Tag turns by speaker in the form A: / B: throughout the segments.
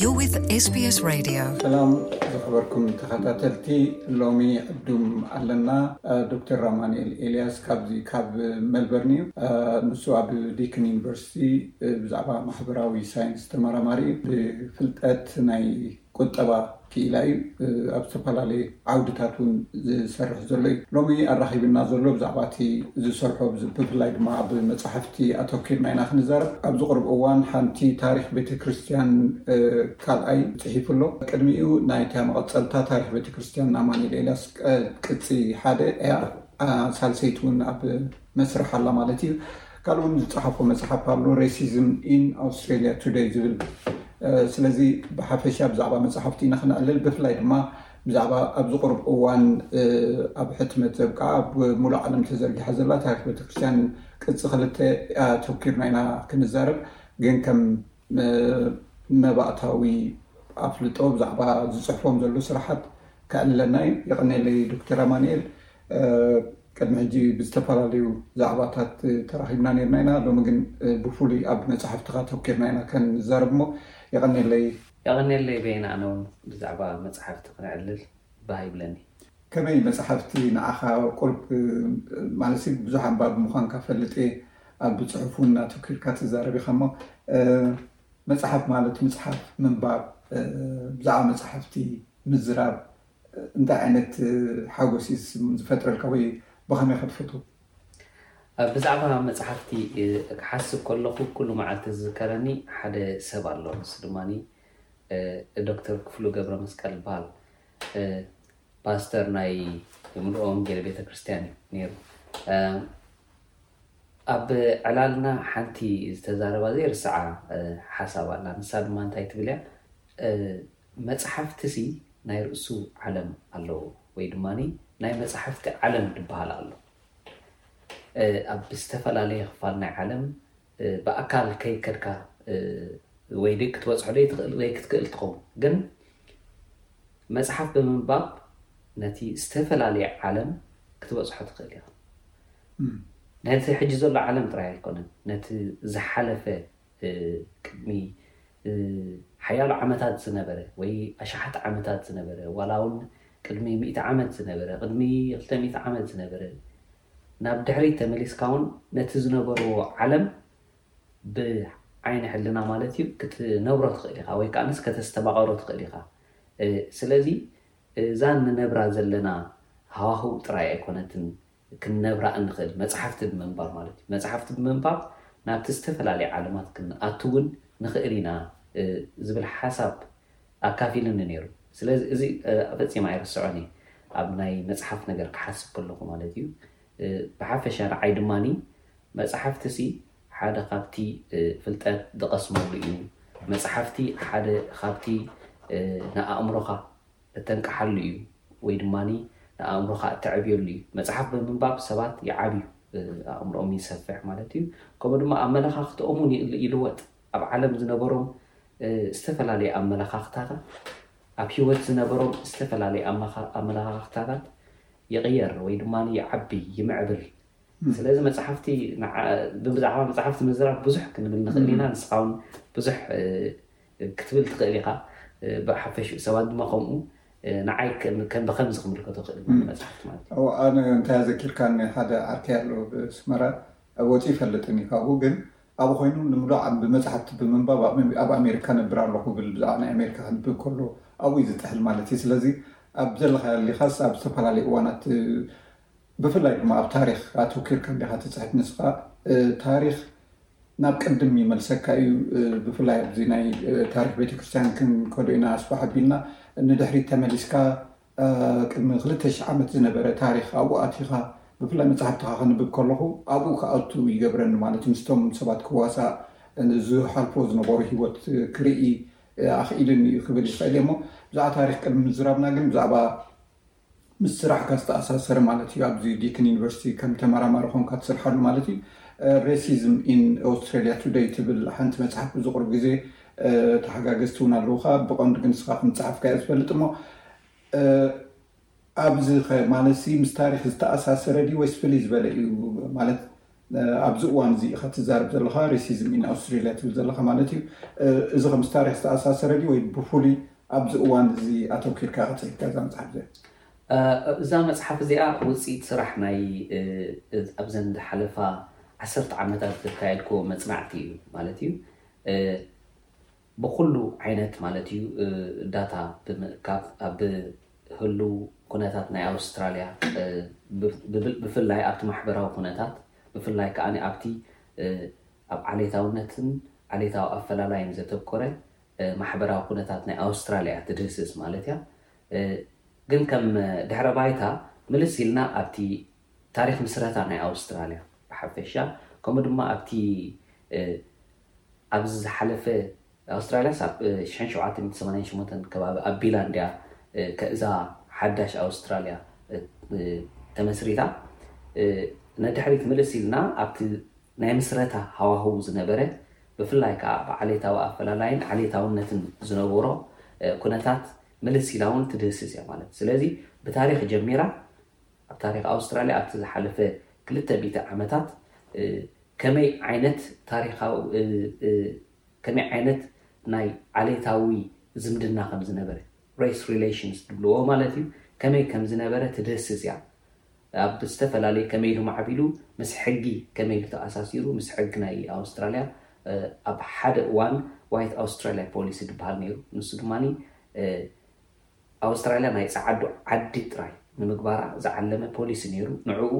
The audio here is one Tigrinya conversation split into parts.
A: You're with SBS Radio. ሰላም ዝኸበርኩም ተኸታተልቲ ሎሚ ዕዱም ኣለና ዶክተር ራማንኤል ኤልያስ ካብዚ ካብ መልበርን እዩ ንሱ ኣብ ዲክን ዩኒቨርሲቲ ብዛዕባ ማሕበራዊ ሳይንስ ተመራማሪ እዩ ብፍልጠት ናይ ቁጠባ ክኢላ እዩ። ኣብ ዝተፈላለየ ዓውድታት እውን ዝሰርሕ ዘሎ እዩ። ሎሚ ኣራኺብና ዘሎ ብዛዕባ እቲ ዝሰርሖ ብፍላይ ድማ ኣብ መጻሕፍቲ ኣተኲርና ኢና ክንዛረብ። ኣብዚ ቕሩብ እዋን ሓንቲ ታሪኽ ቤተ ክርስቲያን ካልኣይ ጽሒፉ ኣሎ። ቅድሚኡ ናይታ መቐጸልታ ታሪኽ ቤተ ክርስቲያን ኣማኑኤል ኤልያስ ቅጺ ሓደ እያ። ሳልሰይቲ እውን ኣብ መስርሕ ኣላ ማለት እዩ። ካልእ እውን ዝፀሓፎ መፅሓፍ ኣሎ ሬሲዝም ኢን ኣውስትራሊያ ቱደይ ዝብል ስለዚ ብሓፈሻ ብዛዕባ መፅሓፍቲ ኢና ክነዕልል ብፍላይ ድማ ብዛዕባ ኣብዚ ቁርብ እዋን ኣብ ሕትመት ዘብቅዓ ኣብ ሙሉእ ዓለም ተዘርጊሓ ዘላ ታሪክ ቤተክርስትያን ቅፂ ክልተ ኣተኪርና ኢና ክንዛረብ ግን ከም መባእታዊ ኣፍልጦ ብዛዕባ ዝፅሕፎም ዘሎ ስራሓት ከዕልለና እዩ። የቐንየለይ ዶክተር ኣማኒኤል። ቅድሚ ሕጂ ብዝተፈላለዩ ዛዕባታት ተራኺብና ኔርና ኢና፣ ሎሚ ግን ብፍሉይ ኣብ መጻሕፍትኻ ኣተኲርና ኢና ከንዛረብ እሞ የቐኔለይ።
B: የቐኔለይ በየነ ኣነ ውን ብዛዕባ መጻሕፍቲ ክነዕልል ባህ ይብለኒ።
A: ከመይ መጻሕፍቲ ንዓኻ ቁሩብ ማለትሲ ብዙሕ ኣንባቢ ምዃንካ እፈልጥ እየ፣ ኣብ ጽሑፍ ውን ኣተኲርካ ትዛረብ ኢኻ እሞ መጽሓፍ ማለት ምጽሓፍ፣ ምንባብ፣ ብዛዕባ መጻሕፍቲ ምዝራብ እንታይ ዓይነት ሓጎስ እዩ ዝፈጥረልካ ወይ ብኸመይ ከ ትፈትዎ?
B: ብዛዕባ መጽሓፍቲ ክሓስብ ከለኹ ኩሉ መዓልቲ ዝዝከረኒ ሓደ ሰብ ኣሎ። ንሱ ድማ ዶክተር ክፍሉ ገብረመስቀል ይበሃል። ፓስተር ናይ ምሉእ ወንጌል ቤተክርስትያን እዩ ነይሩ። ኣብ ዕላልና ሓንቲ ዝተዛረባ ዘይርስዓ ሓሳብ ኣላ። ንሳ ድማ እንታይ ትብል እያ፣ መጻሕፍቲ'ሲ ናይ ርእሱ ዓለም ኣለዎ ወይ ድማ ናይ መጻሕፍቲ ዓለም ድበሃል ኣሎ። ኣብ ዝተፈላለየ ክፋል ናይ ዓለም ብኣካል ከይከድካ ወይ ክትበጽሖ ዘይትኽእል ወይ ክትክእል ትኸውን። ግን መጽሓፍ ብምንባብ ነቲ ዝተፈላለየ ዓለም ክትበጽሖ ትኽእል ኢኻ። ነቲ ሕጂ ዘሎ ዓለም ጥራይ ኣይኮነን፣ ነቲ ዝሓለፈ ቅድሚ ሓያሎ ዓመታት ዝነበረ ወይ ኣሽሓት ዓመታት ዝነበረ ዋላ ውን ቅድሚ ሚእቲ ዓመት ዝነበረ ቅድሚ ክልተ ሚእቲ ዓመት ዝነበረ ናብ ድሕሪት ተመሊስካ ውን ነቲ ዝነበርዎ ዓለም ብዓይኒ ሕልና ማለት እዩ ክትነብሮ ትኽእል ኢኻ ወይ ከዓንስ ከተስተማቐሮ ትኽእል ኢኻ ስለዚ እዛ ንነብራ ዘለና ሃዋህው ጥራይ ኣይኮነትን ክንነብራ እንኽእል መጽሓፍቲ ብምንባብ ማለት እዩ። መጽሓፍቲ ብምንባብ ናብቲ ዝተፈላለየ ዓለማት ክንኣቱ እውን ንኽእል ኢና ዝብል ሓሳብ ኣካፊሉኒ ነይሩ። ስለዚ እዚ ፈጺመ ኣይርስዖን እየ፣ ኣብ ናይ መጽሓፍ ነገር ክሓስብ ከለኹ ማለት እዩ። ብሓፈሻ ንዓይ ድማ መጽሓፍቲሲ ሓደ ካብቲ ፍልጠት ዝቐስመሉ እዩ፣ መጽሓፍቲ ሓደ ካብቲ ንኣእምሮኻ እተንቅሓሉ እዩ ወይ ድማ ንኣእምሮኻ እተዕብየሉ እዩ። መጽሓፍ ብምንባብ ሰባት ይዓብዩ፣ ኣእምሮኦም ይሰፍሕ ማለት እዩ፣ ከምኡ ድማ ኣመለኻኽትኦም እውን ይልወጥ። ኣብ ዓለም ዝነበሮም ዝተፈላለየ ኣመለኻኽታታት፣ ኣብ ህይወት ዝነበሮም ዝተፈላለየ ኣመለኻኽታታት ይቕየር ወይ ድማ ይዓቢ፣ ይምዕብል። ስለዚ መጽሓፍቲ ብዛዕባ መጽሓፍቲ ምዝራብ ብዙሕ ክንብል ንኽእል ኢና ንስኻ እውን ብዙሕ ክትብል ትኽእል ኢኻ። ብሓፈሽኡ ሰባት ድማ ከምኡ ንዓይ ከም ብኸምዚ ክምልከቶ ይኽእል እሞ ንመጽሓፍቲ ማለት
A: እዩ። እወ ኣነ እንታይ ኣዘኪርካኒ ሓደ ዓርከይ ኣሎ ኣብ ኣስመራ ወጺኡ ኣይፈልጥን እዩ ካብኡ ግን ኣብኡ ኮይኑ ንምሉእ ዓም ብመጽሓፍቲ ብምንባብ ኣብ ኣሜሪካ እነብር ኣለኹ ይብል ብዛዕባ ናይ ኣሜሪካ ከንብብ ከሎ ኣብኡ እዩ ዝጥሕል ማለት እዩ ስለዚ ኣብ ዘለኻዮ ኣሊኻስ ኣብ ዝተፈላለዩ እዋናት ብፍላይ ድማ ኣብ ታሪኽ ኣተውኪርካ እንዲኻ ትጽሕፍ ንስኻ ታሪኽ ናብ ቅድም ይመልሰካ እዩ ብፍላይ ኣብዚ ናይ ታሪኽ ቤተክርስትያን ክንከዶ ኢና ኣስፋሕ ኣቢልና ንድሕሪት ተመሊስካ ቅድሚ ክልተ ሽሕ ዓመት ዝነበረ ታሪኽ ኣብኡ ኣቲኻ ብፍላይ መጽሓፍትኻ ከንብብ ከለኹ ኣብኡ ክኣቱ ይገብረኒ ማለት ምስቶም ሰባት ክዋሳእ ዝሓልፎ ዝነበሩ ሂወት ክርኢ ኣኽኢልኒ እዩ ክብል ይኽእል እየ እሞ ብዛዕባ ታሪኽ ቅድሚ ምዝራብና ግን ብዛዕባ ምስ ስራሕካ ዝተኣሳሰረ ማለት እዩ። ኣብዚ ዲክን ዩኒቨርሲቲ ከም ተመራማሪ ኾንካ ትስርሓሉ ማለት እዩ። ሬሲዝም ኢን ኦስትራሊያ ቱደይ ትብል ሓንቲ መፅሓፍ እዚ ቁሩብ ግዜ ተሓጋገዝቲ እውን ኣለውኻ ብቐንዱ ግን ንስኻ ከም ዝፀሓፍካዮ እየ ዝፈልጥ እሞ ኣብዚ ኸ ማለትሲ ምስ ታሪኽ ዝተኣሳሰረ ድዩ ወይስ ፍልይ ዝበለ እዩ ማለት ኣብዚ እዋን እዚ ኢካ ትዛረብ ዘለካ ሬሲዝም ኢን ኣውስትሬልያ ትብል ዘለካ ማለት እዩ እዚ ከምስ ታሪክ ዝተኣሳሰረ ድዩ ወይ ብፉሉይ ኣብዚ እዋን እዚ ኣተኪርካ ኢካ ጽሒፍካ እዛ መጽሓፍ እዚኣ
B: እዛ መጽሓፍ እዚኣ ውጽኢት ስራሕ ናይ ኣብዘን ዝሓለፋ ዓሰርተ ዓመታት ዘካየድክዎ መጽናዕቲ እዩ ማለት እዩ ብኹሉ ዓይነት ማለት እዩ ዳታ ብምእካብ ኣብ ህሉው ኩነታት ናይ ኣውስትራልያ ብፍላይ ኣብቲ ማሕበራዊ ኩነታት ብፍላይ ከኣ ኣብቲ ኣብ ዓሌታውነትን ዓሌታዊ ኣፈላላይን ዘተኮረ ማሕበራዊ ኩነታት ናይ ኣውስትራልያ እያ ትድህስስ ማለት እያ ግን ከም ድሕረ ባይታ ምልስ ኢልና ኣብቲ ታሪኽ ምስረታ ናይ ኣውስትራልያ ብሓፈሻ ከምኡ ድማ ኣብቲ ኣብዚ ዝሓለፈ ኣውስትራልያስ ኣብ ሽሕን ሸውዓተ ሚእትን ሰማንያን ሸሞንተን ከባቢ ኣቢላ እንድያ ከእዛ ሓዳሽ ኣውስትራልያ ተመስሪታ። ነድሕሪት ምልስ ኢልና ኣብቲ ናይ ምስረታ ሃዋህው ዝነበረ ብፍላይ ከኣ ብዓሌታዊ ኣፈላላይን ዓሌታውነትን ዝነበሮ ኩነታት ምልስ ኢላ እውን ትድህስስ እያ ማለት እዩ። ስለዚ ብታሪኽ ጀሚራ ኣብ ታሪኽ ኣውስትራልያ ኣብቲ ዝሓለፈ ክልተ ሚእቲ ዓመታት ከመይ ዓይነት ታሪኻዊ ከመይ ዓይነት ናይ ዓሌታዊ ዝምድና ከም ዝነበረ፣ Race Relations ዝብልዎ ማለት እዩ፣ ከመይ ከም ዝነበረ ትድህስስ እያ። ኣብ ዝተፈላለዩ ከመይ ኢሉ ማዕቢሉ ምስ ሕጊ ከመይ ኢሉ ተኣሳሲሩ ምስ ሕጊ ናይ ኣውስትራልያ ኣብ ሓደ እዋን ዋይት ኣውስትራልያ ፖሊሲ ዝበሃል ነይሩ ንሱ ድማ ኣውስትራልያ ናይ ጸዓዱ ዓዲ ጥራይ ንምግባራ ዝዓለመ ፖሊሲ ነይሩ፣ ንዕኡ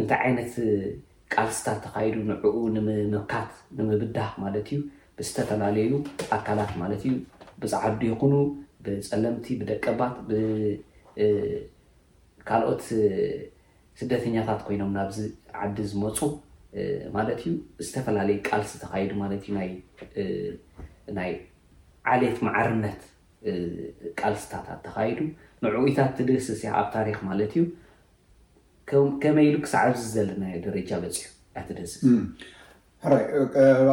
B: እንታይ ዓይነት ቃልስታት ተኻይዱ ንዕኡ ንምምካት ንምብዳህ ማለት እዩ ብዝተፈላለዩ ኣካላት ማለት እዩ ብጸዓዱ ይኹኑ ብጸለምቲ ብደቀባት ብካልኦት ስደተኛታት ኮይኖም ናብዚ ዓዲ ዝመፁ ማለት እዩ ዝተፈላለየ ቃልሲ ተኻይዱ ማለት እዩ ናይ ናይ ዓሌት ማዕርነት ቃልስታታት ተኻይዱ ንዕኡታት ትድህስስ እያ ኣብ ታሪክ ማለት እዩ ከመይ ኢሉ ክሳዕ ኣብዚ ዘለናዮ ደረጃ በፂሑ እያ ትድህስስ
A: ሕራይ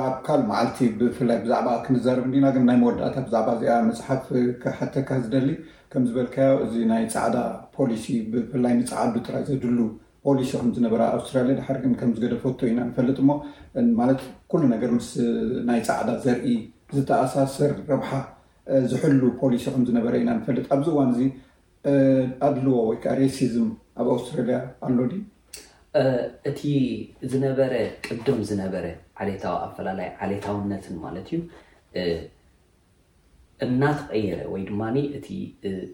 A: ኣብ ካልእ መዓልቲ ብፍላይ ብዛዕባኣ ክንዛረብ እንዲና ግን ናይ መወዳእታ ብዛዕባ እዚኣ መጽሓፍ ክሓተካ ዝደሊ ከም ዝበልካዮ እዚ ናይ ጻዕዳ ፖሊሲ ብፍላይ ንጸዓዱ ጥራይ ዘድሉ ፖሊሲ ከም ዝነበራ ኣውስትራልያ ድሓር ግን ከም ዝገደፈቶ ኢና ንፈልጥ እሞ ማለት ኩሉ ነገር ምስ ናይ ጻዕዳ ዘርኢ ዝተኣሳሰር ረብሓ ዝሕሉ ፖሊሲ ከም ዝነበረ ኢና ንፈልጥ ኣብዚ እዋን እዚ ኣድልዎ ወይ ከኣ ሬሲዝም ኣብ ኣውስትራልያ ኣሎ ድዩ?
B: እቲ ዝነበረ ቅድም ዝነበረ ዓሌታዊ ኣፈላላይ ዓሌታውነትን ማለት እዩ እናተቐየረ ወይ ድማ እቲ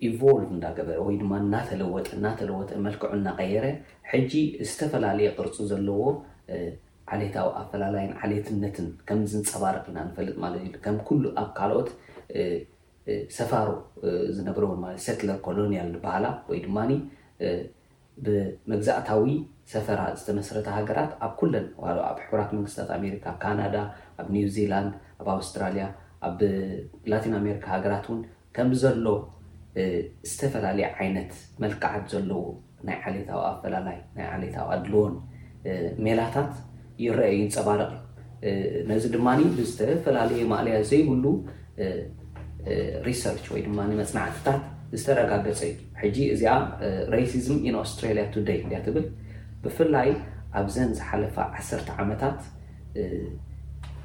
B: ኢቮልቭ እንዳገበረ ወይ ድማ እናተለወጠ እናተለወጠ መልክዑ እናቐየረ ሕጂ ዝተፈላለየ ቅርፂ ዘለዎ ዓሌታዊ ኣፈላላይን ዓሌትነትን ከም ዝንፀባረቕ ኢና ንፈልጥ ማለት እዩ ከም ኩሉ ኣብ ካልኦት ሰፋሮ ዝነብረወን ማለት ሰትለር ኮሎንያል ዝበሃላ ወይ ድማ ብመግዛእታዊ ሰፈራ ዝተመስረታ ሃገራት ኣብ ኩለን ዋላ ኣብ ሕቡራት መንግስታት ኣሜሪካ፣ ካናዳ፣ ኣብ ኒውዚላንድ፣ ኣብ ኣውስትራልያ፣ ኣብ ላቲን ኣሜሪካ ሃገራት እውን ከምዘሎ ዝተፈላለየ ዓይነት መልክዓት ዘለዎ ናይ ዓሌታዊ ኣፈላላይ፣ ናይ ዓሌታዊ ኣድልዎን ሜላታት ይረኣ ይንጸባረቕ እዩ። ነዚ ድማ ብዝተፈላለየ ማእለያ ዘይብሉ ሪሰርች ወይ ድማ መጽናዕትታት ዝተረጋገጸ እዩ። ሕጂ እዚኣ ሬሲዝም ኢን ኣውስትራሊያ ቱደይ እንድያ ትብል። ብፍላይ ኣብዘን ዝሓለፋ ዓሰርተ ዓመታት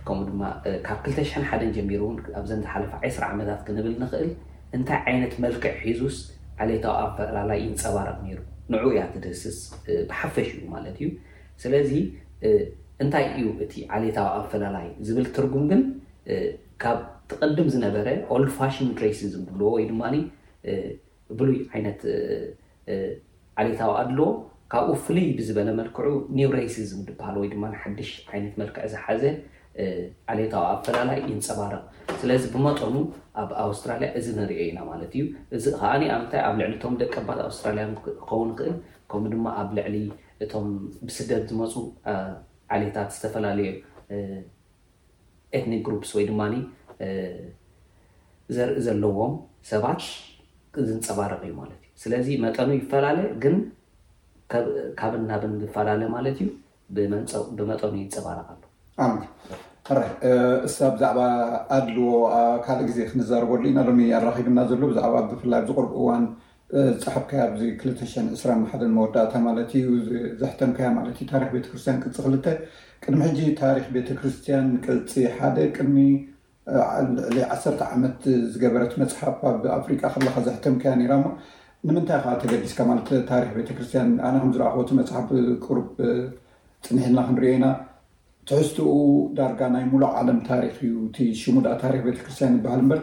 B: ከምኡ ድማ ካብ ክልተ ሽሕን ሓደን ጀሚሩ እውን ኣብዘን ዝሓለፋ ዕስራ ዓመታት ክንብል ንኽእል እንታይ ዓይነት መልክዕ ሒዙስ ዓሌታዊ ኣፈላላይ ይንጸባረቕ ነይሩ፣ ንዕኡ እያ ትድህስስ ብሓፈሽኡ ማለት እዩ። ስለዚ እንታይ እዩ እቲ ዓሌታዊ ኣፈላላይ ዝብል ትርጉም ግን ካብቲ ቅድም ዝነበረ ኦልድ ፋሽንድ ሬሲዝም ዝብልዎ ወይ ድማ ብሉይ ዓይነት ዓሌታዊ ኣድልዎ፣ ካብኡ ፍልይ ብዝበለ መልክዑ ኒው ሬሲዝም ድበሃል ወይ ድማ ሓድሽ ዓይነት መልክዕ ዝሓዘ ዓሌታዊ ኣፈላላይ ይንጸባረቕ። ስለዚ ብመጠኑ ኣብ ኣውስትራልያ እዚ ንርእዮ ኢና ማለት እዩ። እዚ ኸኣ ኣብ ምንታይ ኣብ ልዕሊ እቶም ደቀባት ኣውስትራልያውያን ክኸውን ይኽእል ከምኡ ድማ ኣብ ልዕሊ እቶም ብስደት ዝመጹ ዓሌታት ዝተፈላለየ ኤትኒክ ግሩፕስ ወይ ድማ ዘርኢ ዘለዎም ሰባት ዝንፀባረቕ እዩ ማለት እዩ። ስለዚ መጠኑ ይፈላለ ግን ካብን ናብን ዝፈላለ ማለት እዩ ብመጠኑ ይንፀባረቕ ኣሎ።
A: ሕራይ እሳ ብዛዕባ ኣድልዎ ካልእ ግዜ ክንዛረበሉ ኢና ሎሚ ኣራኺብና ዘሎ ብዛዕባ ብፍላይ ኣብዚ ቅርብ እዋን ዝጸሓፍካያ ኣብዚ ክልተ ሽሕን ዕስራን ሓደን መወዳእታ ማለት እዩ ዘሕተምካያ ማለት እዩ ታሪኽ ቤተ ክርስትያን ቅጺ ክልተ ቅድሚ ሕጂ ታሪኽ ቤተ ክርስትያን ቅጺ ሓደ ቅድሚ ልዕሊ ዓሰርተ ዓመት ዝገበረት መጽሓፍ ኣብ ኣፍሪቃ ከለኻ ዘሕተምካያ ነይራ እሞ ንምንታይ ከኣ ተገዲስካ ማለት ታሪኽ ቤተ ክርስትያን ኣነ ከም ዝረኣኹዎ እቲ መጽሓፍ ቅሩብ ጽኒሕና ክንሪኦ ኢና ትሕዝትኡ ዳርጋ ናይ ሙሉእ ዓለም ታሪኽ እዩ እቲ ሽሙ ድኣ ታሪኽ ቤተክርስትያን ይብሃል እምበር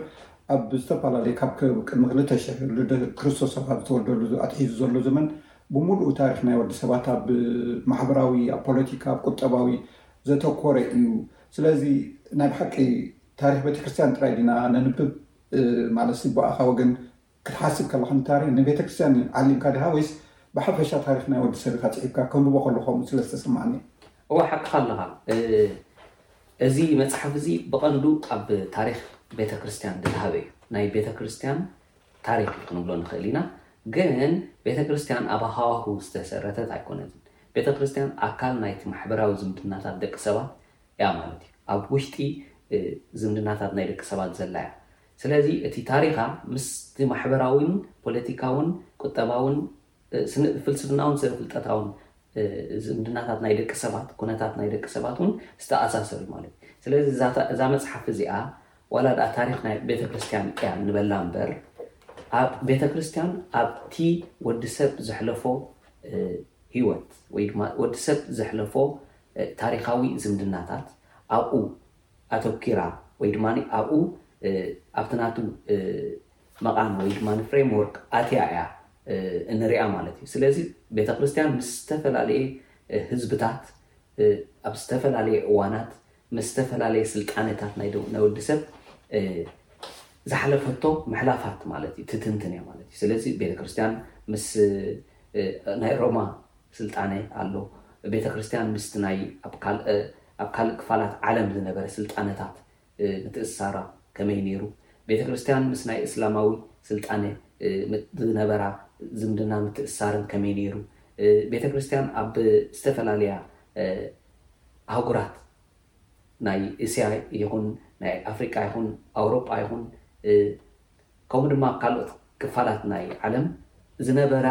A: ኣብ ዝተፋላለየ ካብ ቅድሚ ክልተ ሽሕ ልደት ክርስቶስ ካብ ዝተወልደሉ ኣትሒዙ ዘሎ ዘመን ብሙሉኡ ታሪኽ ናይ ወዲ ሰባት ኣብ ማሕበራዊ ኣብ ፖለቲካ ኣብ ቁጠባዊ ዘተኮረ እዩ ስለዚ ናይ ብሓቂ ታሪኽ ቤተክርስትያን ጥራይ ዲና ነንብብ ማለትሲ ብኣኻ ወገን ክትሓስብ ከለኻ ንታሪኽ ንቤተክርስትያን እዩ ዓሊምካ ድኻ ወይስ ብሓፈሻ ታሪኽ ናይ ወድሰብ ኢኻ ጽሒፍካ ከንብቦ ከለኹ ከምኡ
B: ስለ ዝተሰማዓኒ። እወ ሓቅኻ ኣለኻ እዚ መጽሓፍ እዚ ብቐንዱ ኣብ ታሪኽ ቤተክርስትያን ድተሃበ እዩ ናይ ቤተክርስትያን ታሪኽ ክንብሎ ንኽእል ኢና ግን ቤተክርስትያን ኣብ ሃዋሁ ዝተሰረተት ኣይኮነትን ቤተክርስትያን ኣካል ናይቲ ማሕበራዊ ዝምድናታት ደቂ ሰባት እያ ማለት እዩ ኣብ ውሽጢ ዝምድናታት ናይ ደቂ ሰባት ዘላ እያ ስለዚ እቲ ታሪኻ ምስቲ ማሕበራዊን ፖለቲካውን ቁጠባውን ፍልስፍናውን ስነ ፍልጠታውን ዝምድናታት ናይ ደቂ ሰባት ኩነታት ናይ ደቂ ሰባት እውን ዝተኣሳሰር እዩ ማለት እዩ። ስለዚ እዛ መጽሓፍ እዚኣ ዋላ ድኣ ታሪኽ ናይ ቤተ ክርስትያን እያ ንበላ እምበር ኣብ ቤተ ክርስትያን ኣብቲ ወዲ ሰብ ዘሕለፎ ህይወት ወይ ድማ ወዲ ሰብ ዘሕለፎ ታሪኻዊ ዝምድናታት ኣብኡ ኣተኪራ ወይ ድማ ኣብኡ ኣብቲ ናቱ መቓን ወይ ድማ ፍሬም ወርክ ኣትያ እያ እንሪኣ ማለት እዩ። ስለዚ ቤተክርስትያን ምስ ዝተፈላለየ ህዝብታት ኣብ ዝተፈላለየ እዋናት ምስ ዝተፈላለየ ስልጣነታት ናይ ወዲ ሰብ ዝሓለፈቶ ምሕላፋት ማለት እዩ ትትንትን እያ ማለት እዩ። ስለዚ ቤተክርስትያን ምስ ናይ ሮማ ስልጣነ ኣሎ። ቤተ ክርስቲያን ምስቲ ናይ ኣብ ካልእ ክፋላት ዓለም ዝነበረ ስልጣነታት ምትእስሳራ ከመይ ነይሩ? ቤተ ክርስቲያን ምስ ናይ እስላማዊ ስልጣነ ዝነበራ ዝምድናን ምትእስሳርን ከመይ ነይሩ? ቤተ ክርስቲያን ኣብ ዝተፈላለያ ኣህጉራት ናይ እስያ ይኹን ናይ ኣፍሪቃ ይኹን ኣውሮጳ ይኹን ከምኡ ድማ ኣብ ካልኦት ክፋላት ናይ ዓለም ዝነበራ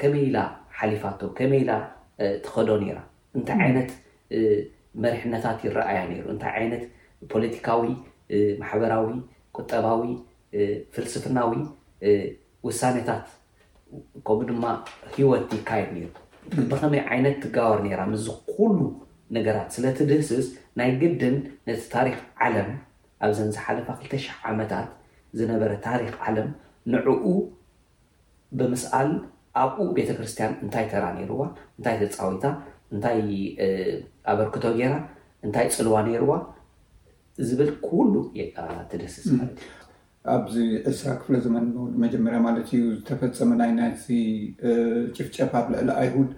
B: ከመይ ኢላ ሓሊፋቶ ከመይ ኢላ ትኸዶ ነይራ እንታይ ዓይነት መሪሕነታት ይረኣያ ነይሩ እንታይ ዓይነት ፖለቲካዊ ማሕበራዊ ቁጠባዊ ፍልስፍናዊ ውሳኔታት ከምኡ ድማ ህይወት ይካየድ ነይሩ ብኸመይ ዓይነት ትጋወር ነይራ ምስዚ ኩሉ ነገራት ስለትድህስስ ናይ ግድን ነቲ ታሪኽ ዓለም ኣብዘን ዝሓለፋ ክልተ ሽሕ ዓመታት ዝነበረ ታሪኽ ዓለም ንዕኡ ብምስኣል ኣብኡ ቤተ ክርስቲያን እንታይ ተራ ነይርዋ፣ እንታይ ተጻዊታ፣ እንታይ ኣበርክቶ ገይራ፣ እንታይ ጽልዋ ነይርዋ ዝብል ኩሉ ትድህስስ ማለት እዩ።
A: ኣብዚ ዕስራ ክፍለ ዘመን መጀመርያ ማለት እዩ ዝተፈጸመ ናይ ናዚ ጭፍጨፋ ኣብ ልዕሊ ኣይሁድ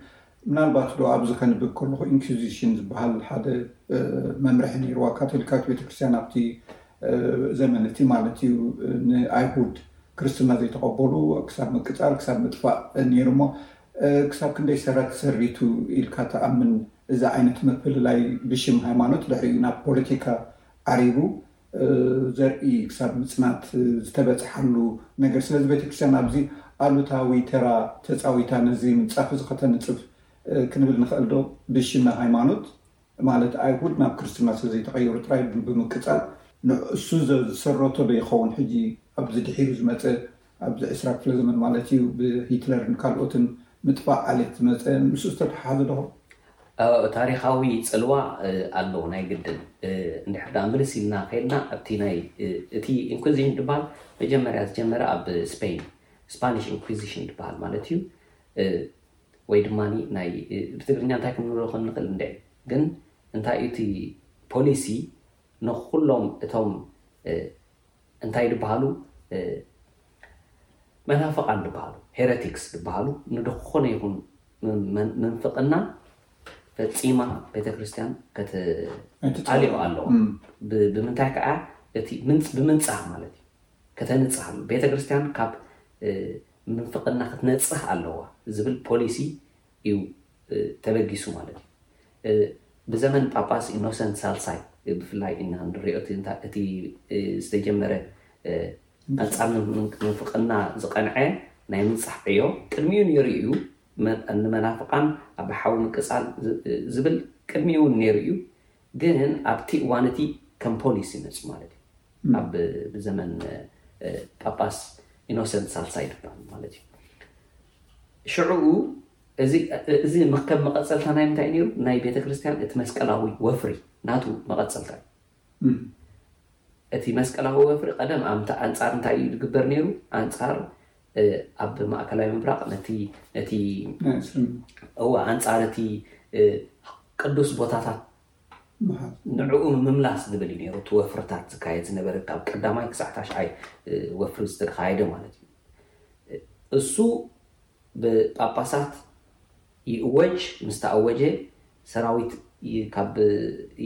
A: ምናልባት ዶ ኣብዚ ከንብብ ከለኹ ኢንኩዚሽን ዝበሃል ሓደ መምርሒ ነይርዋ ካቶሊካዊት ቤተክርስትያን ኣብቲ ዘመን እቲ ማለት እዩ ንኣይሁድ ክርስትና ዘይተቐበሉ ክሳብ ምቅጻል ክሳብ ምጥፋእ ነይሩ እሞ ክሳብ ክንደይ ሰረት ሰሪቱ ኢልካ ትኣምን እዚ ዓይነት ምፍልላይ ብሽም ሃይማኖት ድሕሪኡ ናብ ፖለቲካ ዓሪቡ ዘርኢ ክሳብ ምጽናት ዝተበጽሓሉ ነገር ስለዚ ቤተክርስትያን ኣብዚ ኣሉታዊ ተራ ተጻዊታ ነዚ ምንጻፍ እዚ ከተንጽፍ ክንብል ንኽእል ዶ ብሽም ሃይማኖት ማለት ኣይሁድ ናብ ክርስትና ስለ ዘይተቐየሩ ጥራይ ብምቅጻል ንእሱ ዝሰረቶ ዶ ይኸውን ሕጂ ኣብዚ ድሒሩ ዝመጸ ኣብዚ ዕስራ ክፍለ ዘመን ማለት እዩ ብሂትለርን ካልኦትን ምጥፋእ ዓሌት ዝመፀ ምስኡ ዝተተሓሓዘ ዶ
B: ኾን? ታሪኻዊ ጽልዋ ኣለዎ ናይ ግድን። እንድሕር ደኣ ምልስ ኢልና ኬድና ኣብቲ ናይ እቲ ኢንኩዚሽን ድበሃል መጀመርያ ዝጀመረ ኣብ ስፐይን ስፓኒሽ ኢንኩዚሽን ድበሃል ማለት እዩ ወይ ድማ ናይ ብትግርኛ እንታይ ክንብሎ ከም ንኽእል እንድዒ ግን እንታይ እዩ እቲ ፖሊሲ ንኹሎም እቶም እንታይ ድበሃሉ መናፍቓን ድበሃሉ ሄረቲክስ ድበሃሉ ንድኾነ ይኹን ምንፍቕና ፈፂማ ቤተክርስትያን ከተጣሊዖ ኣለዋ ብምንታይ ከዓ እቲ ብምንፃህ ማለት እዩ ከተንፅህ ኣሎ ቤተክርስትያን ካብ ምንፍቕና ክትነፅህ ኣለዋ ዝብል ፖሊሲ እዩ ተበጊሱ ማለት እዩ። ብዘመን ጳጳስ ኢኖሰንት ሳልሳይ ብፍላይ ኢና እንሪኦ እቲ ዝተጀመረ ኣንጻር ምንፍቕና ዝቐንዐ ናይ ምንጻሕ ዕዮ ቅድሚኡ ነይሩ እዩ፣ ንመናፍቓን ኣብ ብሓዊ ምቅጻል ዝብል ቅድሚኡ እውን ነይሩ እዩ ግን ኣብቲ እዋን እቲ ከም ፖሊሲ መጺኡ ማለት እዩ ኣብ ብዘመን ጳጳስ ኢኖሰንት ሳልሳይ ድማ ማለት እዩ ሽዕኡ እዚ እዚ ከም መቐጸልታ ናይ ምንታይ እዩ ነይሩ? ናይ ቤተ ክርስቲያን እቲ መስቀላዊ ወፍሪ ናቱ መቐጸልታ እዩ። እቲ መስቀላዊ ወፍሪ ቀደም ኣምታ ኣንጻር እንታይ እዩ ዝግበር ነይሩ? ኣንጻር ኣብ ማእከላይ ምብራቕ ነቲ ነቲ እዋ ኣንጻር እቲ ቅዱስ ቦታታት ንዕኡ ንምምላስ ዝብል እዩ ነይሩ እቲ ወፍርታት ዝካየድ ዝነበረ ካብ ቀዳማይ ክሳዕ ታሽዓይ ወፍሪ ዝተኻየደ ማለት እዩ። እሱ ብጳጳሳት ይእወጅ ምስ ተኣወጀ ሰራዊት ካብ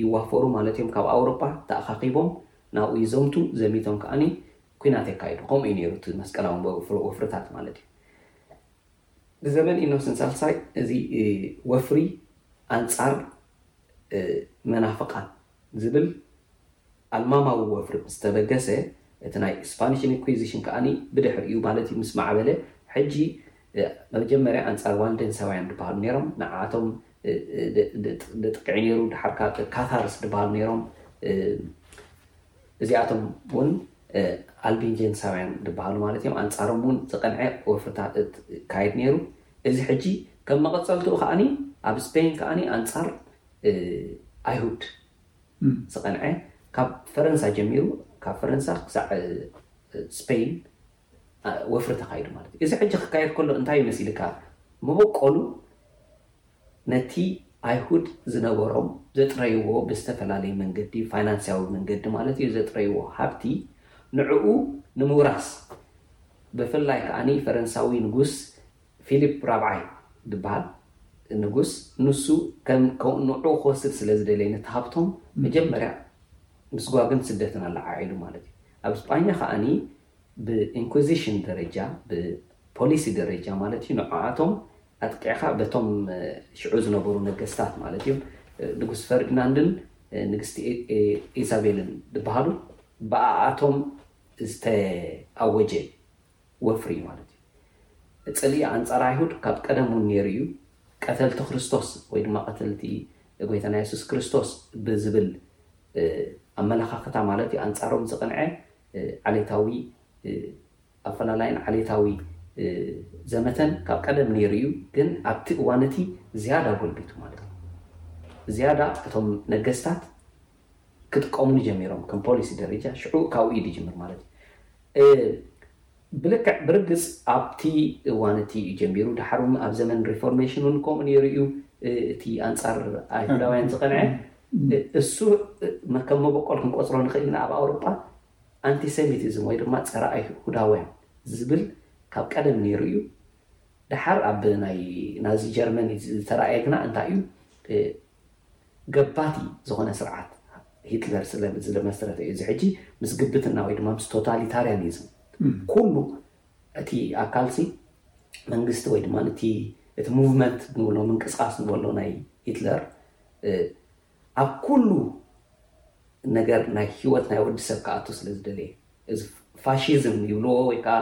B: ይዋፈሩ ማለት እዮም ካብ ኣውሮጳ ተኣኻኺቦም ናብኡ ይዘምቱ ዘሚቶም ከኣኒ ኲናት የካይዱ ከምኡ እዩ ነይሩ እቲ መስቀላዊ ወፍርታት ማለት እዩ። ብዘበን ኢኖስን ሳልሳይ እዚ ወፍሪ ኣንጻር መናፍቓን ዝብል ኣልማማዊ ወፍሪ ምስ ተበገሰ፣ እቲ ናይ ስፓኒሽ ኢንኲዚሽን ከኣ ብድሕሪኡ ማለት እዩ ምስ ማዕበለ፣ ሕጂ መጀመርያ ኣንጻር ዋልደንሳውያን ድበሃሉ ነይሮም፣ ንዓኣቶም ደጥቕዒ ነይሩ፣ ደሓር ከኣ ካታርስ ድበሃሉ ነይሮም፣ እዚኣቶም ውን ኣልቢንጀንሳውያን ድበሃሉ ማለት እዮም። ኣንጻሮም ውን ዝቐንዐ ወፍርታት ካየድ ነይሩ። እዚ ሕጂ ከም መቐጸልትኡ ከኣ ኣብ ስፐይን ከኣ ኣንጻር ኣይሁድ ዝቐንዐ ካብ ፈረንሳ ጀሚሩ ካብ ፈረንሳ ክሳዕ ስፐይን ወፍሪ ተኻይዱ ማለት እዩ። እዚ ሕጂ ክካየድ ከሎ እንታይ እዩ መሲልካ መበቆሉ ነቲ ኣይሁድ ዝነበሮም ዘጥረይዎ ብዝተፈላለዩ መንገዲ ፋይናንስያዊ መንገዲ ማለት እዩ ዘጥረይዎ ሃብቲ ንዕኡ ንምውራስ ብፍላይ ከኣ ፈረንሳዊ ንጉስ ፊሊፕ ራብዓይ ዝብሃል ንጉስ ንሱ ከም ንዕኡ ክወስድ ስለ ዝደለየ ነቲ ሃብቶም መጀመርያ ምስጓግን ስደትን ኣለዓዒሉ ማለት እዩ። ኣብ ስጳኛ ከኣ ብኢንኩዚሽን ደረጃ ብፖሊሲ ደረጃ ማለት እዩ ንዖኣቶም ኣጥቂዕኻ በቶም ሽዑ ዝነበሩ ነገስታት ማለት እዮም ንጉስ ፈርድናንድን ንግስቲ ኤዛቤልን ድበሃሉ ብኣኣቶም ዝተኣወጀ ወፍሪ እዩ ማለት እዩ። ጽልኢ ኣንጻር ኣይሁድ ካብ ቀደም እውን ነይሩ እዩ። ቀተልቲ ክርስቶስ ወይ ድማ ቀተልቲ ጎይታና የሱስ ክርስቶስ ብዝብል ኣመለኻኽታ ማለት እዩ ኣንጻሮም ዝቐንዐ ዓሌታዊ ኣፈላላይን ዓሌታዊ ዘመተን ካብ ቀደም ነይሩ እዩ፣ ግን ኣብቲ እዋን እቲ ዝያዳ ጎልቢቱ ማለት እዩ። ዝያዳ እቶም ነገስታት ክጥቀሙሉ ጀሚሮም ከም ፖሊሲ ደረጃ ሽዑ ካብኡ እዩ ዝጅምር ማለት እዩ። ብልክዕ ብርግጽ ኣብቲ እዋን እቲ እዩ ጀሚሩ፣ ደሓር እውን ኣብ ዘመን ሪፎርሜሽን እውን ከምኡ ነይሩ እዩ፣ እቲ ኣንጻር ኣይሁዳውያን ዝቐንዐ እሱ ከም መበቆል ክንቆጽሮ ንኽእል ኢና፣ ኣብ ኣውሮጳ ኣንቲሰሚቲዝም ወይ ድማ ጸረ ኣይሁዳውያን ዝብል ካብ ቀደም ነይሩ እዩ፣ ደሓር ኣብ ናይ ናዚ ጀርመን ዝተራእየ ግና እንታይ እዩ? ገባቲ ዝኾነ ስርዓት ሂትለር ስለ ዝለመስረተ እዩ እዚ ሕጂ ምስ ግብትና ወይ ድማ ምስ ቶታሊታርያኒዝም ኩሉ እቲ ኣካልሲ መንግስቲ ወይ ድማ እቲ እቲ ሙቭመንት ንብሎ ምንቅስቃስ ንበሎ ናይ ሂትለር ኣብ ኩሉ ነገር ናይ ሂወት ናይ ወዲ ሰብ ክኣቱ ስለ ዝደለየ እዩ። እዚ ፋሺዝም ይብልዎ ወይ ከኣ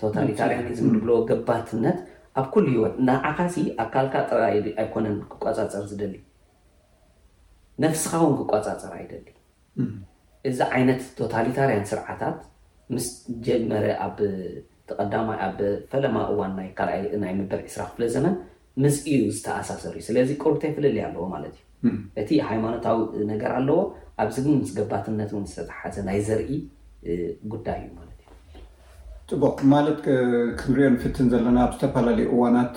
B: ቶታሊታርያኒዝም ንብልዎ ገባትነት ኣብ ኩሉ ህይወት ንዓኻሲ ኣካልካ ጥራይ ኣይኮነን ክቆጻጸር ዝደሊ ነፍስኻ ውን ክቆጻጸር ኣይደሊ እዚ ዓይነት ቶታሊታርያን ስርዓታት ምስ ጀመረ ኣብ እቲ ቀዳማይ ኣብ ፈለማ እዋን ናይ ካልኣይ ናይ መበል ዕስራ ክፍለ ዘመን ምስ ኢሉ ዝተኣሳሰር እዩ ስለዚ ቁርብተይ ፍልልይ ኣለዎ ማለት እዩ እቲ ሃይማኖታዊ ነገር ኣለዎ ኣብዚ ግን ምስ ገባትነት እውን ዝተተሓዘ ናይ ዘርኢ ጉዳይ እዩ ማለት እዩ።
A: ፅቡቅ ማለት ክንሪኦ ንፍትን ዘለና ኣብ ዝተፈላለዩ እዋናት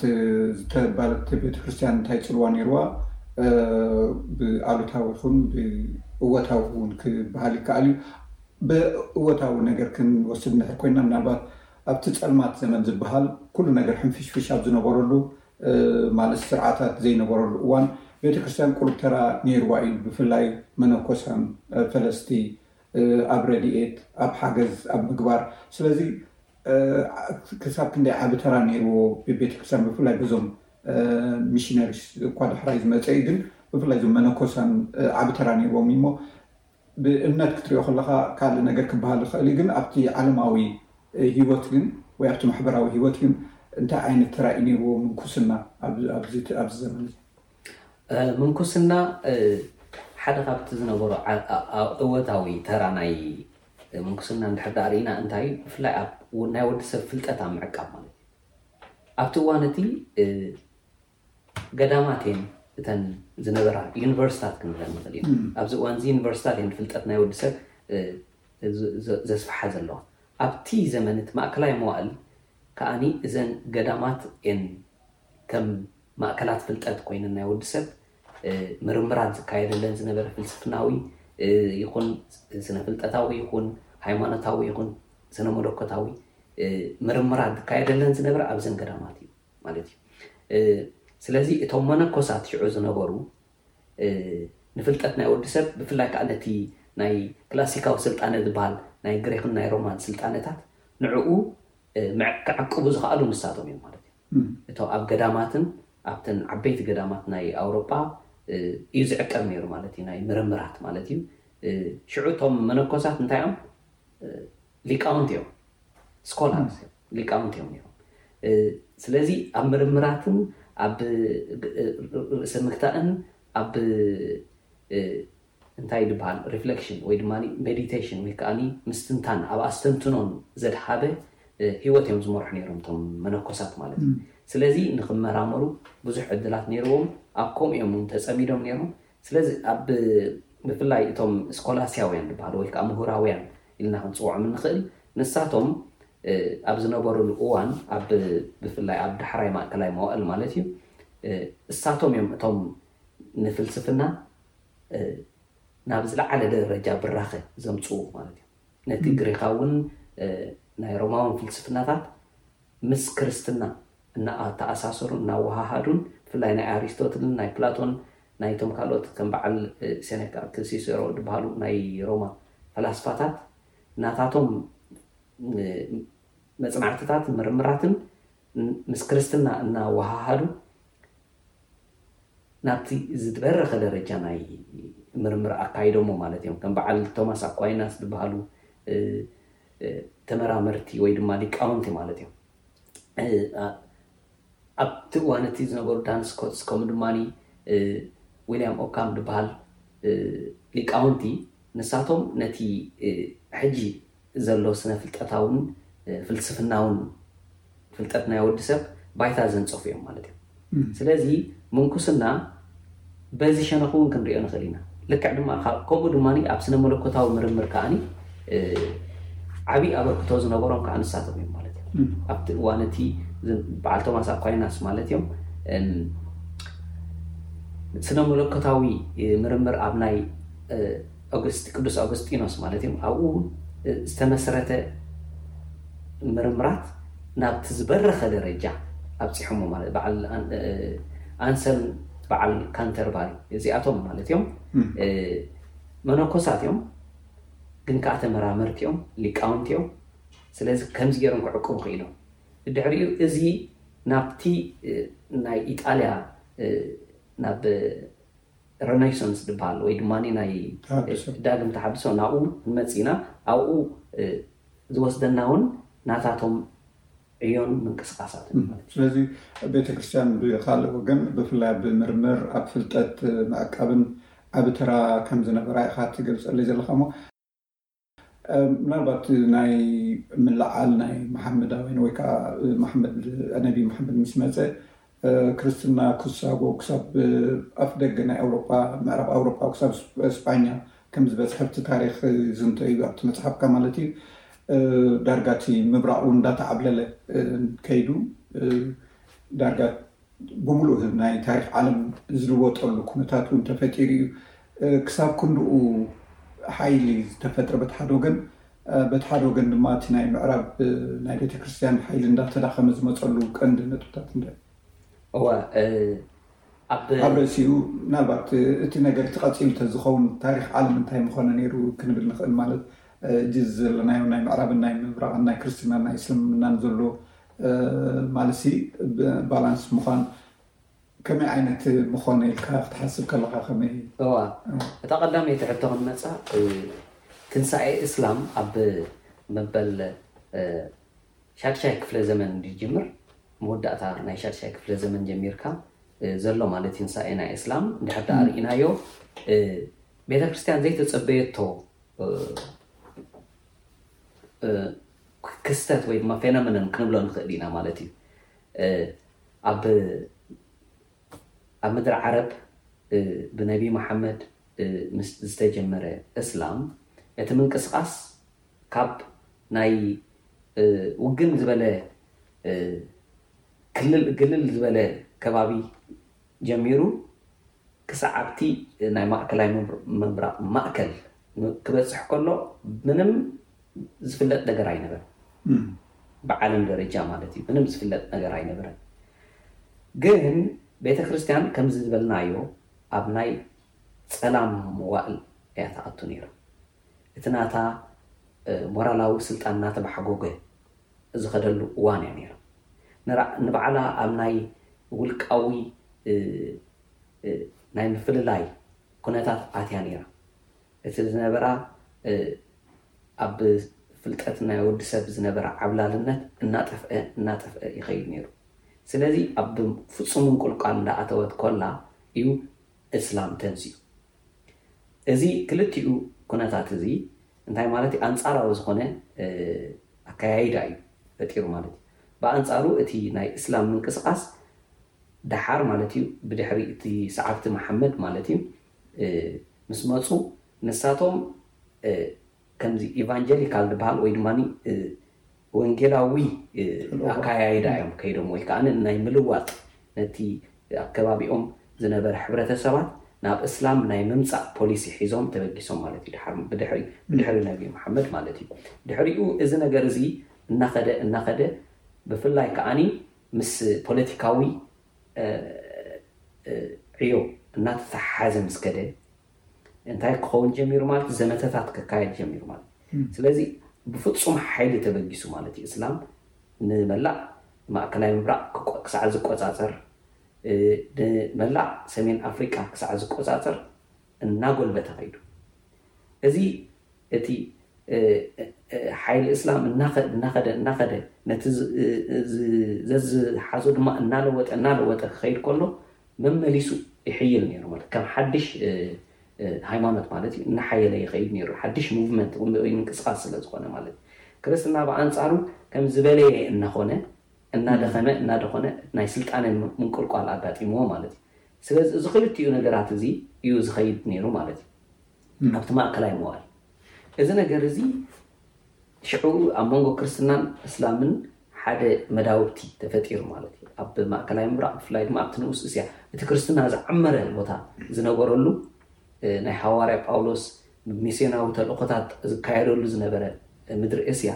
A: ዝተባለት ቤተክርስትያን እንታይ ፅልዋ ነይርዋ ብኣሉታዊ ይኩን ብእወታዊ እውን ክበሃል ይከኣል እዩ ብእወታዊ ነገር ክንወስድ እንድሕር ኮይና ምናልባት ኣብቲ ጸልማት ዘመን ዝበሃል ኩሉ ነገር ሕንፍሽፍሽ ኣብ ዝነበረሉ ማለት ስርዓታት ዘይነበረሉ እዋን ቤተ ክርስቲያን ቁሩብ ተራ ነይርዋ እዩ። ብፍላይ መነኮሳን ፈለስቲ ኣብ ረድኤት ኣብ ሓገዝ ኣብ ምግባር ስለዚ ክሳብ ክንደይ ዓቢ ተራ ነይርዎ ቤተ ክርስቲያን ብፍላይ በዞም ሚሽነሪስ እኳ ዳሕራይ ዝመጸ እዩ ግን ብፍላይ እዞም መነኮሳን ዓቢ ተራ ነይርዎም እዩ እሞ ብእምነት ክትሪኦ ከለኻ ካልእ ነገር ክበሃል ይኸእል እዩ ግን ኣብቲ ዓለማዊ ህይወት ግን ወይ ኣብቲ ማሕበራዊ ህይወት ግን እንታይ ዓይነት ተራ እዩ ነይርዎ ምንኩስና ኣብዚ ዘመን እዚ?
B: ምንኩስና ሓደ ካብቲ ዝነበሮ እወታዊ ተራ ናይ ምንኩስና እንድሕር ደኣ ርኢና እንታይ እዩ ብፍላይ ኣብ ናይ ወዲ ሰብ ፍልጠት ኣብ ምዕቃብ ማለት እዩ ኣብቲ እዋን እቲ ገዳማት እየን እተን ዝነበራ ዩኒቨርስታት ክንብለን ንኽእል ኢና። ኣብዚ እዋንዚ ዩኒቨርስታት እየን ፍልጠት ናይ ወዲ ሰብ ዘስፍሓ ዘለዋ። ኣብቲ ዘመን እቲ ማእከላይ መዋእል ከኣ እዘን ገዳማት እየን ከም ማእከላት ፍልጠት ኮይነን ናይ ወዲ ሰብ ምርምራት ዝካየደለን ዝነበረ ፍልስፍናዊ ይኹን ስነ-ፍልጠታዊ ይኹን ሃይማኖታዊ ይኹን ስነ-መለኮታዊ ምርምራት ዝካየደለን ዝነበረ ኣብዘን ገዳማት እዩ። ማለት እዩ። ስለዚ እቶም መነኮሳት ሽዑ ዝነበሩ ንፍልጠት ናይ ወዲ ሰብ ብፍላይ ከዓ ነቲ ናይ ክላሲካዊ ስልጣነ ዝበሃል ናይ ግሪክን ናይ ሮማን ስልጣነታት ንዕኡ ክዕቅቡ ዝኸኣሉ ንሳቶም እዮም ማለት እዩ እቶ ኣብ ገዳማትን ኣብተን ዓበይቲ ገዳማት ናይ ኣውሮጳ እዩ ዝዕቀብ ነይሩ ማለት እዩ ናይ ምርምራት ማለት እዩ ሽዑ እቶም መነኮሳት እንታይ እዮም ሊቃውንት እዮም ስኮላርስ እዮም ሊቃውንት እዮም ነይሮም እ፣ ስለዚ ኣብ ምርምራትን ኣብ እ፣ ርእሰ ምግታእን ኣብ እ፣ እንታይ ዝበሃል ሪፍሌክሽን ወይ ድማ ሜዲቴሽን ወይ ከዓኒ ምስትንታን ኣብ ኣስተንትኖን ዘድሃበ እ፣ ህይወት እዮም ዝመርሑ ነይሮም እቶም መነኮሳት ማለት እዩ ስለዚ ንክመራመሩ ብዙሕ ዕድላት ነይርዎም ኣብ ከምኡ እዮም እውን ተፀሚዶም ነይሮም ስለዚ ኣብ ብፍላይ እቶም ስኮላሲያውያን ዝበሃሉ ወይ ከኣ ምሁራውያን ኢልና ክንጽውዖም እንኽእል ንሳቶም ኣብ ዝነበሩሉ እዋን ኣብ ብፍላይ ኣብ ዳሕራይ ማእከላይ መዋእል ማለት እዩ እሳቶም እዮም እቶም ንፍልስፍና ናብ ዝለዓለ ደረጃ ብራኸ ዘምጽኡ ማለት እዩ ነቲ ግሪኻውን ናይ ሮማውን ፍልስፍናታት ምስ ክርስትና እናኣተኣሳሰሩን እናወሃሃዱን ብፍላይ ናይ ኣሪስቶትልን ናይ ፕላቶን ናይቶም ካልኦት ከም በዓል ሴነካ ሲሴሮ ዝበሃሉ ናይ ሮማ ፈላስፋታት ናታቶም መጽናዕትታትን ምርምራትን ምስ ክርስትና እናወሃሃዱ ናብቲ ዝበረኸ ደረጃ ናይ ምርምር ኣካይዶሞ ማለት እዮም ከም በዓል ቶማስ ኣኳይናስ ዝበሃሉ ተመራመርቲ ወይ ድማ ሊቃውንቲ ማለት እዮም ኣብቲ እዋን እቲ ዝነበሩ ዳን ስኮትስ ከምኡ ድማ ዊልያም ኦካም ዝበሃል ሊቃውንቲ ንሳቶም ነቲ ሕጂ ዘሎ ስነ ፍልጠታውን ፍልስፍናውን ፍልጠት ናይ ወዲ ሰብ ባይታ ዘንጸፉ እዮም ማለት እዩ። ስለዚ ምንኩስና በዚ ሸነኹ እውን ክንሪኦ ንኽእል ኢና። ልክዕ ድማ ከምኡ ድማ ኣብ ስነ መለኮታዊ ምርምር ከኣ ዓብዪ ኣበርክቶ ዝነበሮም ከኣ ንሳቶም እዮም ማለት እዩ። ኣብቲ እዋን እቲ በዓል ቶማስ ኣኳይናስ ማለት እዮም ስነ መለኮታዊ ምርምር ኣብ ናይ ኦግስት ቅዱስ ኣውግስጢኖስ ማለት እዮም ኣብኡ ዝተመስረተ ምርምራት ናብቲ ዝበረኸ ደረጃ ኣብፂሖሞ ማለት እዩ። በዓል ኣንሰል በዓል ካንተርባሪ እዚኣቶም ማለት እዮም መነኮሳት እዮም ግን ከዓ ተመራመርቲ እዮም ሊቃውንቲ እዮም ስለዚ ከምዚ ገይሮም ክዕቅቡ ክኢሎም ድሕሪኡ እዚ ናብቲ ናይ ኢጣልያ ናብ ረናይሰንስ ድበሃል ወይ ድማ ናይ ዳግም ተሓድሶ ናብኡ ክንመጽእ ኢና። ኣብኡ ዝወስደና እውን ናታቶም ዕዮን ምንቅስቃሳትን እዩ ማለት እዩ።
A: ስለዚ ቤተ ክርስቲያን ብኻልእ ወገን ብፍላይ ኣብ ምርምር፣ ኣብ ፍልጠት ምዕቃብን ዓቢ ተራ ከም ዝነበራ ኢኻ ትገልጸለይ ዘለኻ እሞ፣ ምናልባት ናይ ምልዓል ናይ መሓመዳውያን ወይ ከዓ ነቢ መሓመድ ምስ መፀ ክርስትና ክሳጎ ክሳብ ኣፍ ደገ ናይ ኣውሮጳ ምዕራብ ኣውሮጳ ክሳብ ስጳኛ ከም ዝበፅሐ ኣብቲ ታሪክ ዝንቶ እዩ ኣብቲ መፅሓፍካ ማለት እዩ ዳርጋ እቲ ምብራቅ እውን እንዳተዓብለለ ከይዱ ዳርጋ ብምሉእ ናይ ታሪክ ዓለም ዝልወጠሉ ኩነታት እውን ተፈጢሩ እዩ ክሳብ ክንድኡ ሓይሊ ዝተፈጥረ በቲ ሓደ ወገን፣ በቲ ሓደ ወገን ድማ እቲ ናይ ምዕራብ ናይ ቤተክርስትያን ሓይሊ እንዳተዳኸመ ዝመጸሉ ቀንዲ ነጥብታት እንታይ እዩ?
B: እወ
A: ኣብ። ኣብ ርእሲኡ ምናልባት እቲ ነገር እቲ ቀጺሉ ተዝኸውን ታሪኽ ዓለም እንታይ ምኾነ ነይሩ ክንብል ንኽእል። ማለት እዚ ዘለናዮ ናይ ምዕራብን ናይ ምብራቕን ናይ ክርስትናን ናይ እስልምናን ዘሎ ማለትሲ ባላንስ ምዃን፣ ከመይ ዓይነት ምኾነ ኢልካ ክትሓስብ ከለኻ ከመይ እዩ?
B: እዋ እታ ቀዳመይቲ ሕቶ ክንመጻ ትንሳኤ እስላም ኣብ መበል ሻድሻይ ክፍለ ዘመን እንድዩ ዝጅምር መወዳእታ ናይ ሻድሻይ ክፍለ ዘመን ጀሚርካ ዘሎ ማለት ትንሳኤ ናይ እስላም እንድሕር ደኣ ርኢናዮ ቤተክርስትያን ዘይተጸበየቶ ክስተት ወይ ድማ ፌኖመነን ክንብሎ ንኽእል ኢና ማለት እዩ። ኣብ ምድሪ ዓረብ ብነቢ መሓመድ ምስ ዝተጀመረ እስላም እቲ ምንቅስቓስ ካብ ናይ ውግን ዝበለ ክልል ግልል ዝበለ ከባቢ ጀሚሩ ክሳዕ ኣብቲ ናይ ማእከላይ ምብራቕ ማእከል ክበጽሕ ከሎ ምንም ዝፍለጥ ነገር ኣይነበረን። ብዓለም ደረጃ ማለት እዩ ምንም ዝፍለጥ ነገር ኣይነበረን። ግን ቤተ ክርስቲያን ከምዚ ዝበልናዮ ኣብ ናይ ጸላም መዋእል እያ ትኣቱ ነይራ። እቲ ናታ ሞራላዊ ስልጣን እናተባሕጎገ ዝኸደሉ እዋን እያ ነይራ። ንባዕላ ኣብ ናይ ውልቃዊ ናይ ምፍልላይ ኩነታት ኣትያ ነይራ። እቲ ዝነበራ ኣብ ፍልጠት ናይ ወዲ ሰብ ዝነበራ ዓብላልነት እናጠፍአ እናጠፍአ ይኸይድ ነይሩ። ስለዚ ኣብ ፍጹም ምንቁልቋል እንዳኣተወት ኮላ እዩ እስላም ተንሲኡ። እዚ ክልቲኡ ኩነታት እዚ እንታይ ማለት እዩ? ኣንጻራዊ ዝኾነ ኣከያይዳ እዩ ፈጢሩ ማለት እዩ። ብኣንጻሩ እቲ ናይ እስላም ምንቅስቓስ ደሓር ማለት እዩ ብድሕሪ እቲ ሰዓብቲ መሓመድ ማለት እዩ ምስ መጹ ንሳቶም ከምዚ ኢቫንጀሊካል ዝበሃል ወይ ድማ ወንጌላዊ ኣከያይዳ እዮም ከይዶም ወይ ከዓ ናይ ምልዋጥ ነቲ ኣብ ከባቢኦም ዝነበረ ሕብረተሰባት ናብ እስላም ናይ ምምፃእ ፖሊሲ ሒዞም ተበጊሶም ማለት እዩ ድሓር ብድሕሪ ብድሕሪ ነብዩ መሓመድ ማለት እዩ ድሕሪኡ እዚ ነገር እዚ እናኸደ እናኸደ ብፍላይ ከዓኒ ምስ ፖለቲካዊ ዕዮ እናተተሓሓዘ ምስ ከደ እንታይ ክኸውን ጀሚሩ ማለት እዩ? ዘመተታት ክካየድ ጀሚሩ ማለት እዩ። ስለዚ ብፍጹም ሓይሊ ተበጊሱ ማለት እዩ። እስላም ንመላእ ማእከላይ ምብራቕ ክሳዕ ዝቆጻጸር፣ ንመላእ ሰሜን ኣፍሪቃ ክሳዕ ዝቆጻጸር እናጎልበተ ከይዱ። እዚ እቲ ሓይሊ እስላም እናኸደ እናኸደ ነቲ ዘዝሓዞ ድማ እናለወጠ እናለወጠ ክኸይድ ከሎ መመሊሱ ይሕይል ነይሩ ማለት ከም ሓድሽ ሃይማኖት ማለት እዩ እናሓየለ ይኸይድ ነይሩ ሓድሽ ሙቭመንት ወይ ምንቅስቓስ ስለ ዝኾነ ማለት እዩ ክርስትና ብኣንጻሩ ከም ዝበለየ እናኾነ እናደኸመ እናደኾነ ናይ ስልጣነ ምንቁልቋል ኣጋጢምዎ ማለት እዩ ስለዚ እዚ ክልቲኡ ነገራት እዚ እዩ ዝኸይድ ነይሩ ማለት እዩ ኣብቲ ማእከላይ መዋእል እዚ ነገር እዚ ሽዑ ኣብ መንጎ ክርስትናን እስላምን ሓደ መዳውብቲ ተፈጢሩ ማለት እዩ። ኣብ ማእከላይ ምብራቕ ብፍላይ ድማ ኣብቲ ንኡስ እስያ እቲ ክርስትና ዝዓመረ ቦታ ዝነበረሉ ናይ ሃዋርያ ጳውሎስ ሚስዮናዊ ተልእኾታት ዝካየደሉ ዝነበረ ምድሪ እስያ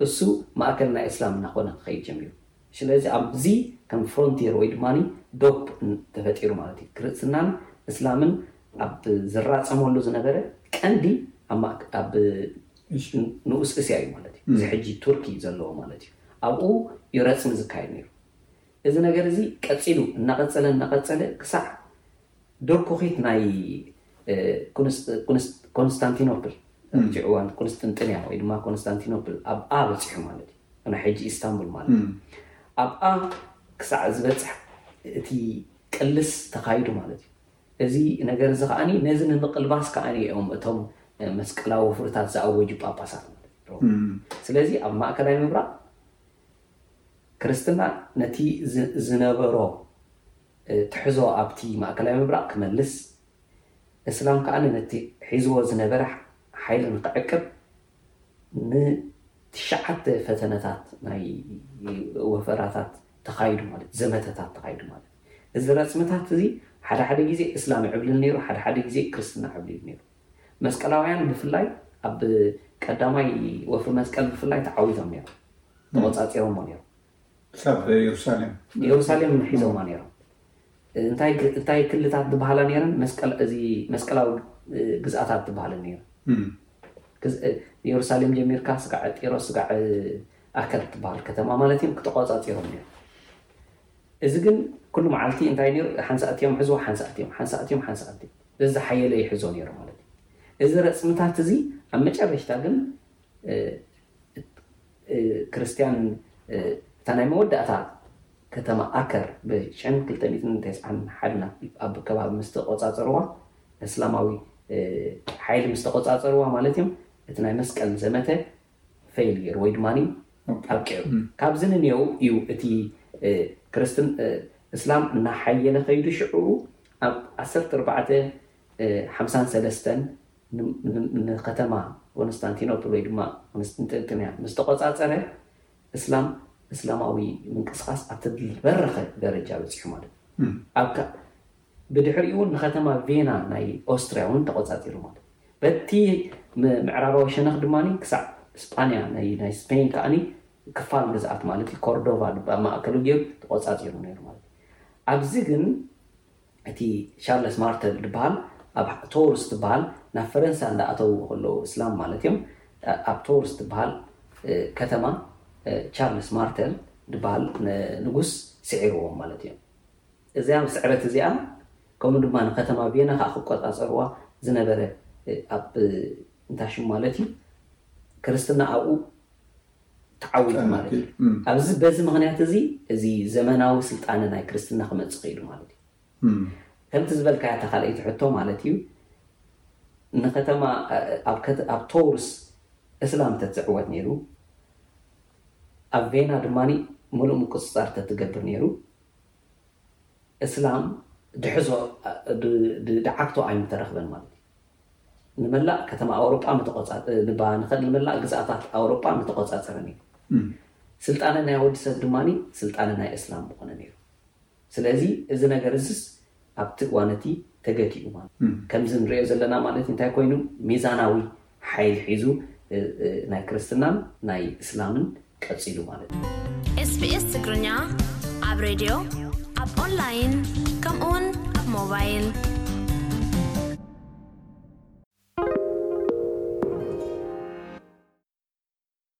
B: እሱ ማእከል ናይ እስላም እናኾነ ክኸይድ ጀሚሩ። ስለዚ ኣብዚ ከም ፍሮንቲየር ወይ ድማ ዶብ ተፈጢሩ ማለት እዩ። ክርጽትናን እስላምን ኣብ ዝራጸመሉ ዝነበረ ቀንዲ ኣብ ንኡስ እስያ እዩ ማለት እዩ። እዚ ሕጂ ቱርኪ ዘለዎ ማለት እዩ። ኣብኡ እዩ ረጽሚ ዝካየድ ነይሩ። እዚ ነገር እዚ ቀጺሉ እናቐጸለ እናቐጸለ ክሳዕ ዶርኩኺት ናይ ኮንስታንቲኖፕል ኣብቲ እዋን ቁንስጥንጥንያ ወይ ድማ ኮንስታንቲኖፕል ኣብኣ በፂሑ ማለት እዩ ናይ ሕጂ ኢስታንቡል ማለት እዩ ኣብኣ ክሳዕ ዝበፅሕ እቲ ቅልስ ተኻይዱ ማለት እዩ እዚ ነገር እዚ ከዓኒ ነዚ ንምቅልባስ ከዓኒ እዮም እቶም መስቀላዊ ወፍርታት ዝኣወጁ ጳጳሳት ማለት ስለዚ ኣብ ማእከላይ ምብራቅ ክርስትና ነቲ ዝነበሮ ትሕዞ ኣብቲ ማእከላይ ምብራቕ ክመልስ፣ እስላም ከኣ ነቲ ሒዝዎ ዝነበረ ሓይሊ ንኽዕቅብ ንትሽዓተ ፈተነታት ናይ ወፈራታት ተኻይዱ ማለት እዩ፣ ዘመተታት ተኻይዱ ማለት እዩ። እዚ ረጽምታት እዚ ሓደ ሓደ ግዜ እስላም ይዕብልል ነይሩ፣ ሓደ ሓደ ግዜ ክርስትና ይዕብልል ነይሩ። መስቀላውያን ብፍላይ ኣብ ቀዳማይ ወፍሪ መስቀል ብፍላይ ተዓዊቶም ነይሮም፣ ተቖጻጺሮምዎ ነይሮም።
A: ክሳብ የሩሳሌም
B: ንየሩሳሌም ሒዞማ ነይሮም። እንታይ ክ- እንታይ ክልታት ዝበሃላ ነይረን መስቀል እዚ መስቀላዊ እ፣ ግዝኣታት ዝበሃለን ነይረን እም፣ ግዝ- እ፣ ንየሩሳሌም ጀሚርካ ስጋዕ ጢሮስ ስጋዕ እ፣ ኣከር ትበሃል ከተማ ማለት እዮም ክተቆፃፂሮም ነይሩ እዚ ግን ኩሉ መዓልቲ እንታይ ነይሩ ሓንሳእቲ እዮም ሕዝዎ ሓንሳእቲ እዮም ሓንሳእቲ እዮም ሓንሳእቲ እዮም ዘዝሓየለ ይሕዞ ነይሩ ማለት እዩ እዚ ረፅምታት እዚ ኣብ መጨረሽታ ግን እ፣ ክርስትያን እታ ናይ መወዳእታ ከተማ ኣከር ብ ሽሕን ክልተ ሚእትን ቴስዓን ሓድና ኣብ ከባቢ ምስ ተቖጻጸርዋ እስላማዊ ሓይሊ ምስ ተቖጻጸርዋ ማለት እዮም እቲ ናይ መስቀል ዘመተ ፈይል ገይሩ ወይ ድማ ኣብቂዑ ካብዚ ንኔው እዩ እቲ ክርስትን እስላም እናሓየለ ከይዱ ሽዑ ኣብ ዓሰርተ ኣርባዕተ ሓምሳን ሰለስተን ንከተማ ኮንስታንቲኖፕል ወይ ድማ ቁንስጥንጥንጥንያ ምስ ተቖጻጸረ፣ እስላም፣ እስላማዊ ምንቅስቓስ ኣብቲ ዝበረኸ ደረጃ በጺሑ ማለት እዩ። ኣብ ብድሕሪኡ እውን ንከተማ ቬና ናይ ኦስትርያ እውን ተቖጻጺሩ ማለት እዩ። በቲ ምዕራባዊ ሸነኽ ድማ ክሳዕ ስጳንያ ናይ ናይ ስፐይን ከኣ ክፋል ግዝኣት ማለት እዩ ኮርዶቫ ድብ ኣብ ማእከሉ ገይሩ ተቖጻጺሩ ነይሩ ማለት እዩ። ኣብዚ ግን እቲ ቻርለስ ማርተል ድበሃል ኣብ ቶርስ ትበሃል ናብ ፈረንሳ እንዳ ኣተውዎ ከለዉ እስላም ማለት እዮም ኣብ ቶርስ ትበሃል ከተማ ቻርለስ ማርተል ድበሃል ንጉስ ስዒርዎም ማለት እዮም እዚኣ ስዕረት እዚኣ ከምኡ ድማ ንከተማ ቬና ከኣ ክቆጻጸርዋ ዝነበረ ኣብ እንታሽም ማለት እዩ ክርስትና ኣብኡ ተዓዊቱ ማለት እዩ። ኣብዚ በዚ ምኽንያት እዚ እዚ ዘመናዊ ስልጣነ ናይ ክርስትና ክመጽእ ክኢሉ ማለት እዩ። ከምቲ ዝበልካያ እታ ካልኣይቲ ሕቶ ማለት እዩ ንከተማ ኣብ ቶውርስ እስላም ተትዕወት ነይሩ ኣብ ቬና ድማ ምሉእ ምቁጽጻር ተትገብር ነይሩ እስላም ድሕዞ ድዓግቶ ኣይምተረኽበን ማለት እዩ። ንመላእ ከተማ ኣውሮጳ ምተቆጻጸ ንባ ንኸ ንመላእ ግዝኣታት ኣውሮጳ ምተቆጻጸረ ነይሩ። ስልጣነ ናይ ወዲ ሰብ ድማ ስልጣነ ናይ እስላም ምኾነ ነይሩ። ስለዚ እዚ ነገር እዝስ ኣብቲ እዋነቲ ተገቲኡ ማለት ከምዚ ንርእዮ ዘለና ማለት እንታይ ኮይኑ ሚዛናዊ ሓይሊ ሒዙ ናይ ክርስትናን ናይ እስላምን ቀጺሉ ማለት እዩ።
C: ኤስቢኤስ ትግርኛ ኣብ ሬድዮ፣ ኣብ ኦንላይን ከምኡውን ኣብ ሞባይል